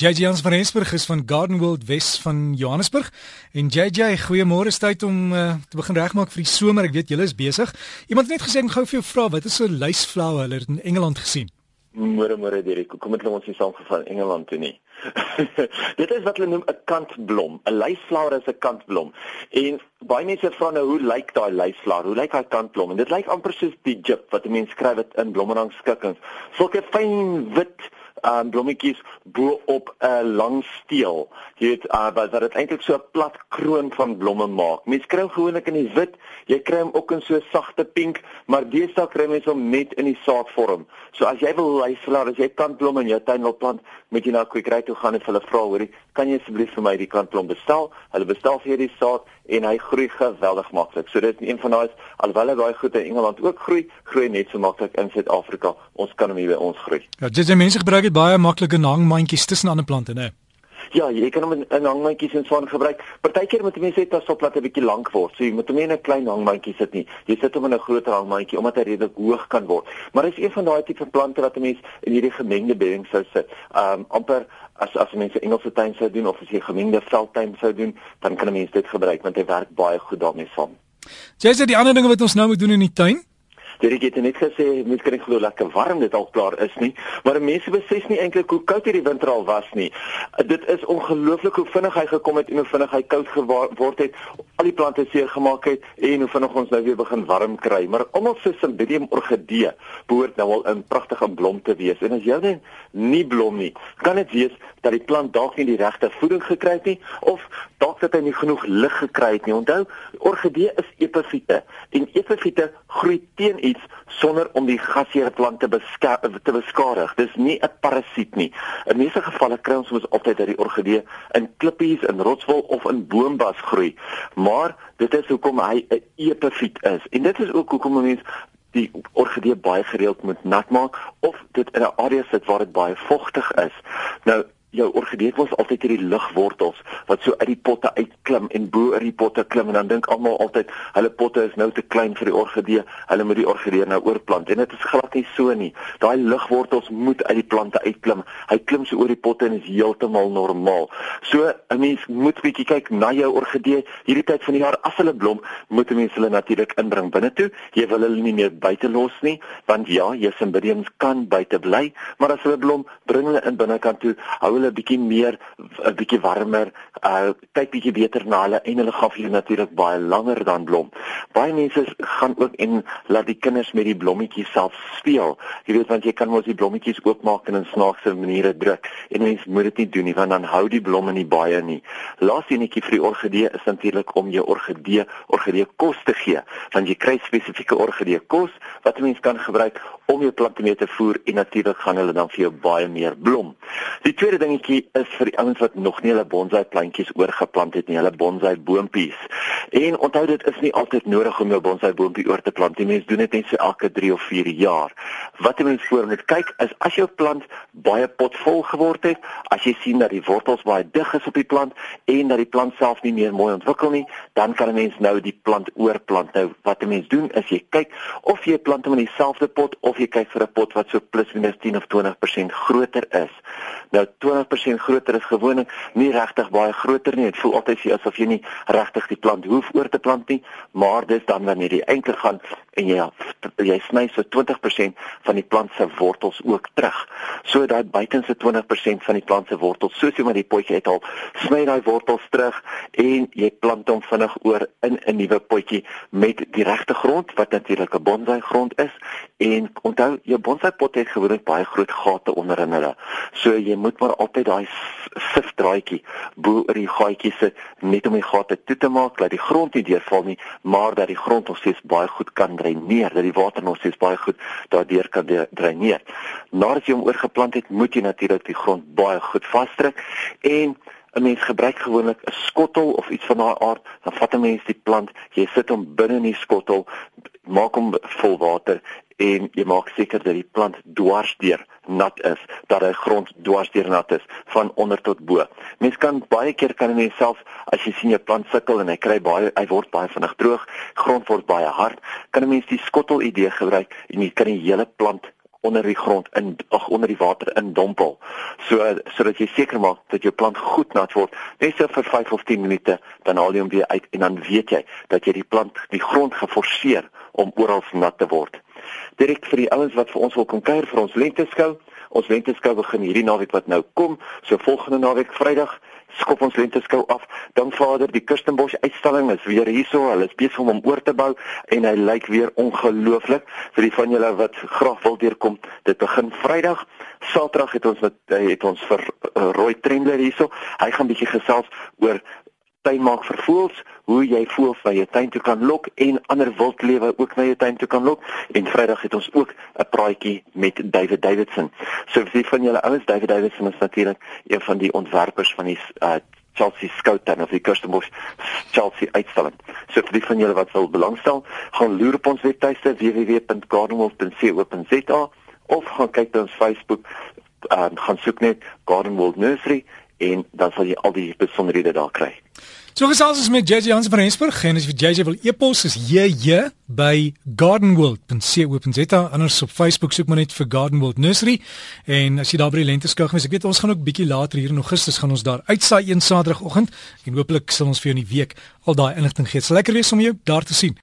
JJ Jans van Rensburg is van Garden World Wes van Johannesburg. En JJ, goeiemôre, tyd om uh, te begin regmaak vir die somer. Ek weet julle is besig. Iemand het net gesê ek gou vir jou vra, wat is 'n lysflower hulle het in Engeland gesien? Môre môre Derek, kom met ons hier saam van Engeland toe nie. Dit is wat hulle noem 'n kantblom. 'n Lysflower is 'n kantblom. En baie mense vra nou hoe lyk daai lysflower? Hoe lyk daai kantblom? En dit lyk amper soos die jip wat mense skryf dit in blommerangskikkings. Sulke fyn wit um blommetjies bo op 'n lang steel. Jy weet, uh, wat dit eintlik so 'n plat kroon van blomme maak. Mens kry gewoonlik in die wit, jy kry hom ook in so sagte pink, maar deesdae kry mense hom net in die saadvorm. So as jy wil luister, as jy kantblomme in jou tuin wil plant, moet jy na Quickry toe gaan en hulle vra, hoorie, kan jy asseblief vir my die kantblom bestel? Hulle bestel vir jou die saad en hy groei geweldig maklik. So dit is een van daai alhoewel hy baie goed in Engeland ook groei, groei net so maklik in Suid-Afrika. Ons kan hom hier by ons groei. Ja, dit is mense gebruik dit baie maklike hangmandjies tussen ander plante, né? Ja, jy kan hom in, in hangmandjies en swaan gebruik. Partykeer moet mense net asof plat 'n bietjie lank word. So jy moet hom nie in 'n klein hangmandjie sit nie. Jy sit hom in 'n groter hangmandjie omdat hy redelik hoog kan word. Maar dis een van daai tipe plante wat 'n mens in hierdie gemengde bedding sou sit. Um amper as as mense Engelse tuin sou doen of as jy gemengde veldtuin sou doen, dan kan 'n mens dit gebruik want hy werk baie goed daarmee saam. Jy sê die ander dinge wat ons nou moet doen in die tuin? Dit het net gesê mens kan nie glo lekker warm dit al klaar is nie, maar mense besef nie eintlik hoe koud hierdie winter al was nie. Dit is ongelooflik hoe vinnig hy gekom het en hoe vinnig hy koud geword het. Al die plante seer gemaak het en hoe vinnig ons nou weer begin warm kry. Maar almal se Cymbidium orchidee behoort nou al in pragtige blom te wees. En as jy dan nie blom nie, kan dit wees dat die plant dalk nie die regte voeding gekry het nie of dalk dat hy nie genoeg lig gekry het nie. Onthou, orchidee is epifiete en epifiete groei teen iets sonder om die gasheer plant te, te beskadig. Dis nie 'n parasiet nie. In meeste gevalle kry ons mos altyd dat die orgidee in klippies, in rotswol of in boombas groei. Maar dit is hoekom hy 'n epifiet is. En dit is ook hoekom mense die orgidee baie gereeld moet nat maak of dit in 'n area sit waar dit baie vogtig is. Nou jou orgidee was altyd hierdie ligwortels wat so uit die potte uitklim en bo oor die potte klim en dan dink almal altyd hulle potte is nou te klein vir die orgidee, hulle moet die orgidee nou oorplant en dit is glad nie so nie. Daai ligwortels moet uit die plante uitklim. Hy klim so oor die potte en is heeltemal normaal. So 'n mens moet bietjie kyk na jou orgidee hierdie tyd van die jaar as hulle blom, moet 'n mens hulle natuurlik inbring binne toe. Jy wil hulle nie meer buite los nie, want ja, jou cymbidiums kan buite bly, maar as hulle blom, bring hulle in binnekant toe. Hou hulle bietjie meer 'n bietjie warmer, uh kyk bietjie beter na hulle en hulle gaan vir jou natuurlik baie langer dan blom. Baie mense gaan ook en laat die kinders met die blommetjies self speel. Jy weet want jy kan mos die blommetjies oopmaak en in snaakse maniere druk en mens moet dit nie doen nie want dan hou die blomme nie baie nie. Laaste enetjie vir die orgidee is natuurlik om jou orgidee orgidee kos te gee. Want jy kry spesifieke orgidee kos wat 'n mens kan gebruik om jou plante mee te voer en natuurlik gaan hulle dan vir jou baie meer blom. Die tweede ding dingetjie is vir die ouens wat nog nie hulle bonsai plantjies oorgeplant het nie, hulle bonsai boontjies. En onthou dit is nie altyd nodig om jou bonsai boontjie oor te plant nie. Mense doen dit net so elke 3 of 4 jaar. Wat moet voor moet kyk is as jou plant baie potvol geword het, as jy sien dat die wortels baie dig is op die plant en dat die plant self nie meer mooi ontwikkel nie, dan kan 'n mens nou die plant oorplant. Nou wat 'n mens doen is jy kyk of jy plant hom in dieselfde pot of jy kyk vir 'n pot wat so plus minus 10 of 20% groter is. Nou 20 20% groter is gewoonlik nie regtig baie groter nie. Dit voel altyd asof jy nie regtig die plant hoef oor te plant nie, maar dis dan wanneer jy eintlik gaan en jy jy sny so 20% van die plant se wortels ook terug. So daai buitenste 20% van die plant se wortels, soos jy maar die potjie het al, sny daai wortels terug en jy plant hom vinnig oor in 'n nuwe potjie met die regte grond wat natuurlik 'n bonsai grond is en onthou jou bonsai pot het gewoonlik baie groot gate onder in hulle. So jy moet maar altyd daai sifdraadjie bo oor die gaatjies sit net om die gate toe te maak dat die grond nie deurval nie, maar dat die grond nog steeds baie goed kan dreineer, dat die water nog steeds baie goed daardeur kan dreineer. Nadat jy hom oorgeplant het, moet jy natuurlik die grond baie goed vasdruk en 'n mens gebruik gewoonlik 'n skottel of iets van daai aard, dan vat 'n mens die plant, jy sit hom binne in die skottel, maak hom vol water en jy maak seker dat die plant dwarsdeur nat is, dat hy grond dwarsdeur nat is van onder tot bo. Mens kan baie keer kan jy self as jy sien jou plant sukkel en hy kry baie hy word baie vinnig droog, grond word baie hard, kan 'n mens die skottel idee gebruik en jy kan die hele plant onder die grond in ag onder die water in dompel. So sodat jy seker maak dat jou plant goed nat word. Net so vir 5 of 10 minute dan haal jy hom weer uit en dan weet jy dat jy die plant die grond geforseer om oral nat te word. Direk vir die ouens wat vir ons wil kom kuier vir ons lenteskou. Ons lenteskou begin hierdie naweek wat nou kom, so volgende naweek Vrydag skop ons lenteskou af. Dan Vader, die Kirstenbosch uitstalling is weer hierso. Hulle is besig om hom oor te bou en hy lyk weer ongelooflik. Vir die van julle wat graag wil deurkom, dit begin Vrydag. Saterdag het ons met het ons vir uh, Roy Trendler hierso. Hy gaan bietjie gesels oor tuin maak vir voëls, hoe jy voëls by jou tuin toe kan lok en ander wildlewe ook na jou tuin toe kan lok. En Vrydag het ons ook 'n praatjie met David Davidson. So vir die van julle ouens, David Davidson is natuurlik een van die ontwerpers van die uh, Chelsea Scout Tuin of die Kirstenbosch Chelsea uitstalling. So vir die van julle wat wil belangstel, gaan loer op ons webtuiste www.gardenwolf.co.za of gaan kyk op ons Facebook en uh, gaan soek net Garden World Nursery en dan sal jy al die besonderhede daar kry. So gesels ons met JJ Jansen van Rensburg en as jy JJ wil e-pos is JJ by gardenworld.co.za anders op Facebook soek maar net vir Garden World Nursery en as jy daar by die lenteskou gewees ek weet ons gaan ook bietjie later hier in Augustus gaan ons daar uitsaai een Saterdagoggend en hopelik sal ons vir jou in die week al daai inligting gee. Dit sal lekker wees om jou daar te sien.